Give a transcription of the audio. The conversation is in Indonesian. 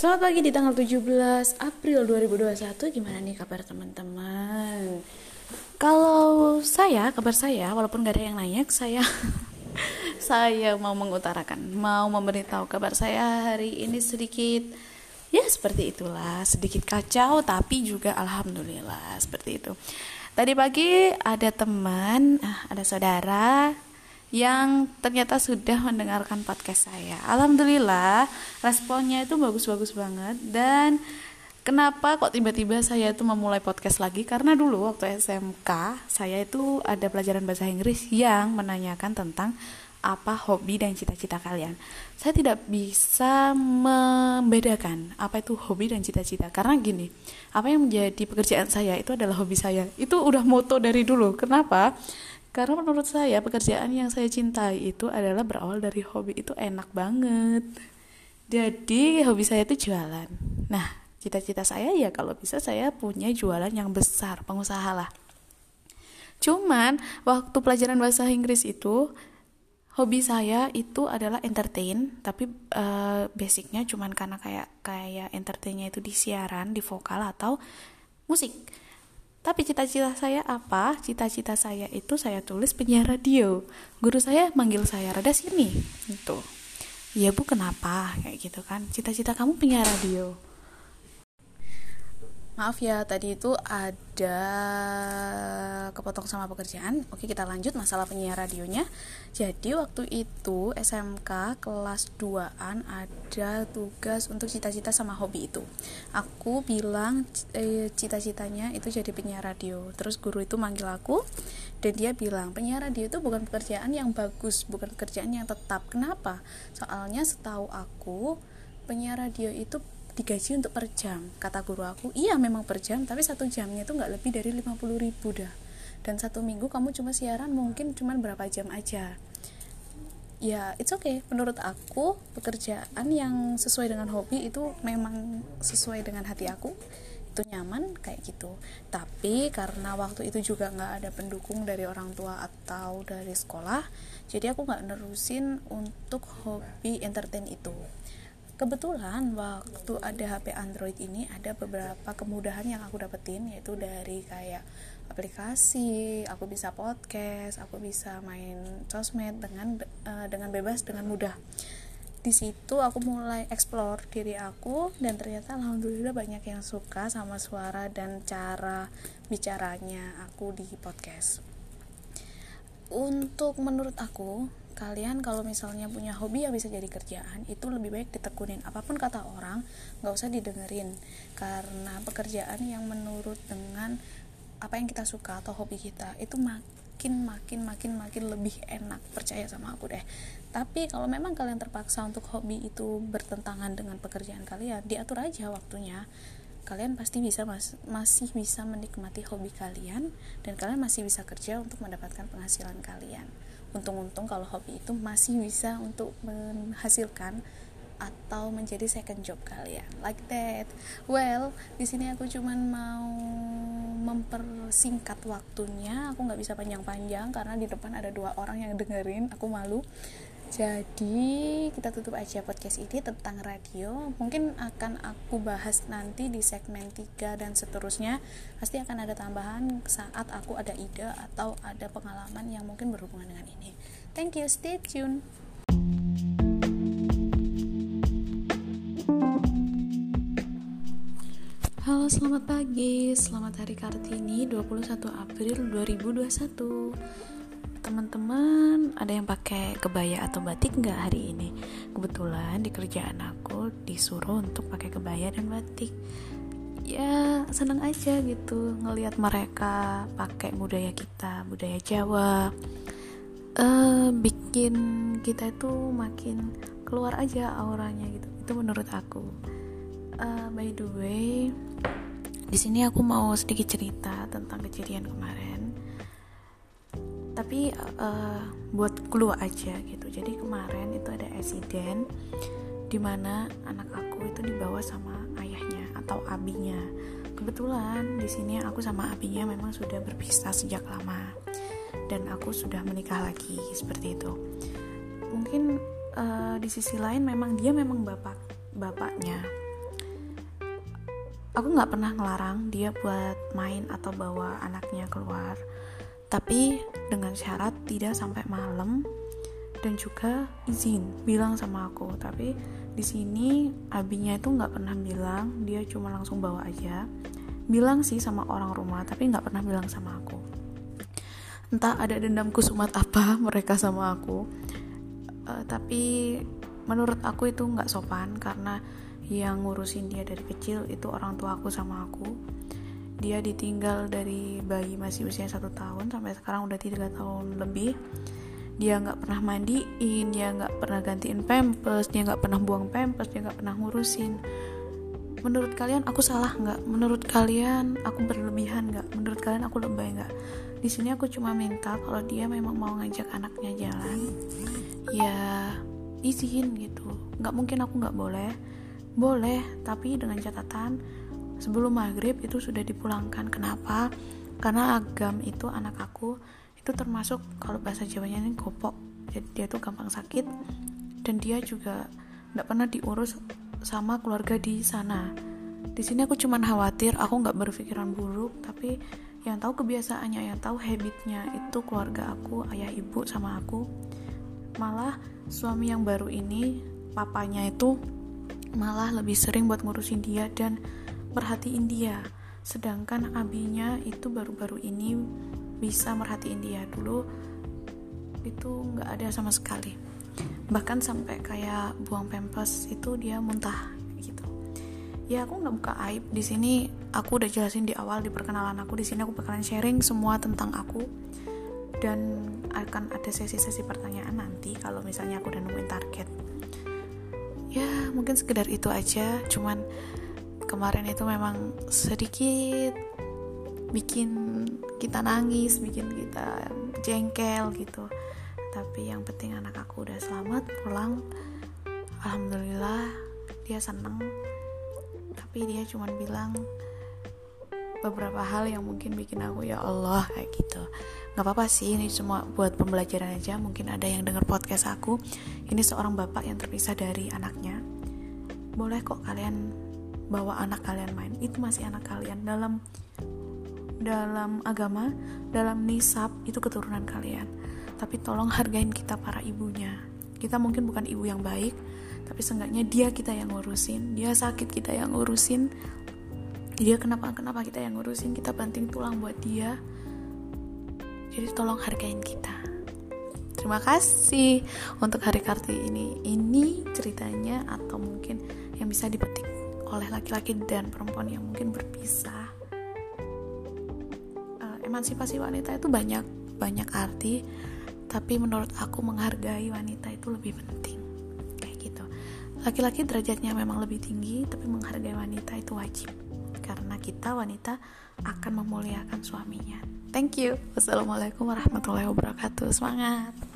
Selamat pagi di tanggal 17 April 2021 Gimana nih kabar teman-teman? Kalau saya, kabar saya Walaupun gak ada yang nanya Saya saya mau mengutarakan Mau memberitahu kabar saya hari ini sedikit Ya seperti itulah Sedikit kacau tapi juga Alhamdulillah Seperti itu Tadi pagi ada teman ah, Ada saudara yang ternyata sudah mendengarkan podcast saya. Alhamdulillah, responnya itu bagus-bagus banget dan kenapa kok tiba-tiba saya itu memulai podcast lagi? Karena dulu waktu SMK, saya itu ada pelajaran bahasa Inggris yang menanyakan tentang apa hobi dan cita-cita kalian. Saya tidak bisa membedakan apa itu hobi dan cita-cita karena gini, apa yang menjadi pekerjaan saya itu adalah hobi saya. Itu udah moto dari dulu. Kenapa? Karena menurut saya pekerjaan yang saya cintai itu adalah berawal dari hobi itu enak banget. Jadi hobi saya itu jualan. Nah, cita-cita saya ya kalau bisa saya punya jualan yang besar, pengusaha lah. Cuman waktu pelajaran bahasa Inggris itu hobi saya itu adalah entertain, tapi uh, basicnya cuman karena kayak kayak entertainnya itu di siaran, di vokal atau musik tapi cita-cita saya apa? Cita-cita saya itu saya tulis penyiar radio. Guru saya manggil saya rada sini. Itu. Ya bu kenapa? Kayak gitu kan. Cita-cita kamu penyiar radio maaf ya tadi itu ada kepotong sama pekerjaan. Oke kita lanjut masalah penyiar radionya. Jadi waktu itu SMK kelas 2an ada tugas untuk cita-cita sama hobi itu. Aku bilang eh, cita-citanya itu jadi penyiar radio. Terus guru itu manggil aku dan dia bilang penyiar radio itu bukan pekerjaan yang bagus bukan pekerjaan yang tetap. Kenapa? Soalnya setahu aku penyiar radio itu digaji untuk per jam. Kata guru aku iya memang per jam tapi satu jamnya itu nggak lebih dari 50 ribu dah. Dan satu minggu kamu cuma siaran mungkin cuma berapa jam aja. Ya it's okay. Menurut aku pekerjaan yang sesuai dengan hobi itu memang sesuai dengan hati aku. Itu nyaman kayak gitu. Tapi karena waktu itu juga nggak ada pendukung dari orang tua atau dari sekolah jadi aku nggak nerusin untuk hobi entertain itu kebetulan waktu ada HP Android ini ada beberapa kemudahan yang aku dapetin yaitu dari kayak aplikasi, aku bisa podcast, aku bisa main sosmed dengan uh, dengan bebas dengan mudah. Di situ aku mulai explore diri aku dan ternyata alhamdulillah banyak yang suka sama suara dan cara bicaranya aku di podcast. Untuk menurut aku, kalian kalau misalnya punya hobi yang bisa jadi kerjaan itu lebih baik ditekunin. Apa pun kata orang nggak usah didengerin. Karena pekerjaan yang menurut dengan apa yang kita suka atau hobi kita itu makin makin makin makin lebih enak. Percaya sama aku deh. Tapi kalau memang kalian terpaksa untuk hobi itu bertentangan dengan pekerjaan kalian diatur aja waktunya kalian pasti bisa mas masih bisa menikmati hobi kalian dan kalian masih bisa kerja untuk mendapatkan penghasilan kalian. Untung-untung kalau hobi itu masih bisa untuk menghasilkan atau menjadi second job kalian. Like that. Well di sini aku cuman mau mempersingkat waktunya. Aku nggak bisa panjang-panjang karena di depan ada dua orang yang dengerin. Aku malu jadi kita tutup aja podcast ini tentang radio. Mungkin akan aku bahas nanti di segmen 3 dan seterusnya. Pasti akan ada tambahan saat aku ada ide atau ada pengalaman yang mungkin berhubungan dengan ini. Thank you, stay tune. Halo, selamat pagi. Selamat hari Kartini 21 April 2021 teman-teman ada yang pakai kebaya atau batik nggak hari ini? Kebetulan di kerjaan aku disuruh untuk pakai kebaya dan batik. Ya seneng aja gitu ngelihat mereka pakai budaya kita budaya Jawa. Uh, bikin kita itu makin keluar aja auranya gitu. Itu menurut aku. Uh, by the way di sini aku mau sedikit cerita tentang kejadian kemarin tapi uh, buat clue aja gitu. Jadi kemarin itu ada insiden di mana anak aku itu dibawa sama ayahnya atau abinya. Kebetulan di sini aku sama abinya memang sudah berpisah sejak lama. Dan aku sudah menikah lagi seperti itu. Mungkin uh, di sisi lain memang dia memang bapak bapaknya. Aku nggak pernah ngelarang dia buat main atau bawa anaknya keluar tapi dengan syarat tidak sampai malam dan juga izin bilang sama aku. Tapi di sini abinya itu nggak pernah bilang dia cuma langsung bawa aja. Bilang sih sama orang rumah tapi nggak pernah bilang sama aku. Entah ada dendam kusumat apa mereka sama aku. Uh, tapi menurut aku itu nggak sopan karena yang ngurusin dia dari kecil itu orang tua aku sama aku dia ditinggal dari bayi masih usia satu tahun sampai sekarang udah tiga tahun lebih. Dia nggak pernah mandiin dia nggak pernah gantiin pampers dia nggak pernah buang pampers dia nggak pernah ngurusin. Menurut kalian aku salah nggak? Menurut kalian aku berlebihan nggak? Menurut kalian aku lebay nggak? Di sini aku cuma minta kalau dia memang mau ngajak anaknya jalan ya izin gitu. Nggak mungkin aku nggak boleh. Boleh, tapi dengan catatan sebelum maghrib itu sudah dipulangkan. Kenapa? Karena agam itu anak aku itu termasuk kalau bahasa Jawanya ini gopok. Jadi dia tuh gampang sakit dan dia juga nggak pernah diurus sama keluarga di sana. Di sini aku cuman khawatir, aku nggak berpikiran buruk, tapi yang tahu kebiasaannya, yang tahu habitnya itu keluarga aku, ayah ibu sama aku. Malah suami yang baru ini, papanya itu malah lebih sering buat ngurusin dia dan perhatiin dia. Sedangkan abinya itu baru-baru ini bisa merhatiin dia. Dulu itu nggak ada sama sekali. Bahkan sampai kayak buang pempes itu dia muntah gitu. Ya aku nggak buka aib. Di sini aku udah jelasin di awal di perkenalan aku di sini aku bakalan sharing semua tentang aku. Dan akan ada sesi-sesi pertanyaan nanti kalau misalnya aku udah nemuin target. Ya mungkin sekedar itu aja. Cuman kemarin itu memang sedikit bikin kita nangis bikin kita jengkel gitu. Tapi yang penting anak aku udah selamat pulang. Alhamdulillah dia seneng. Tapi dia cuma bilang beberapa hal yang mungkin bikin aku ya Allah kayak gitu. Nggak apa-apa sih ini cuma buat pembelajaran aja. Mungkin ada yang dengar podcast aku. Ini seorang bapak yang terpisah dari anaknya. Boleh kok kalian bawa anak kalian main. Itu masih anak kalian. Dalam dalam agama dalam nisab itu keturunan kalian. Tapi tolong hargain kita para ibunya. Kita mungkin bukan ibu yang baik tapi seenggaknya dia kita yang ngurusin. Dia sakit kita yang ngurusin. Dia kenapa kenapa kita yang ngurusin? Kita banting tulang buat dia. Jadi tolong hargain kita. Terima kasih untuk hari karti ini. Ini ceritanya atau mungkin yang bisa dipetik oleh laki-laki dan perempuan yang mungkin berpisah uh, emansipasi wanita itu banyak banyak arti tapi menurut aku menghargai wanita itu lebih penting kayak gitu laki-laki derajatnya memang lebih tinggi tapi menghargai wanita itu wajib karena kita wanita akan memuliakan suaminya. Thank you. Wassalamualaikum warahmatullahi wabarakatuh. Semangat.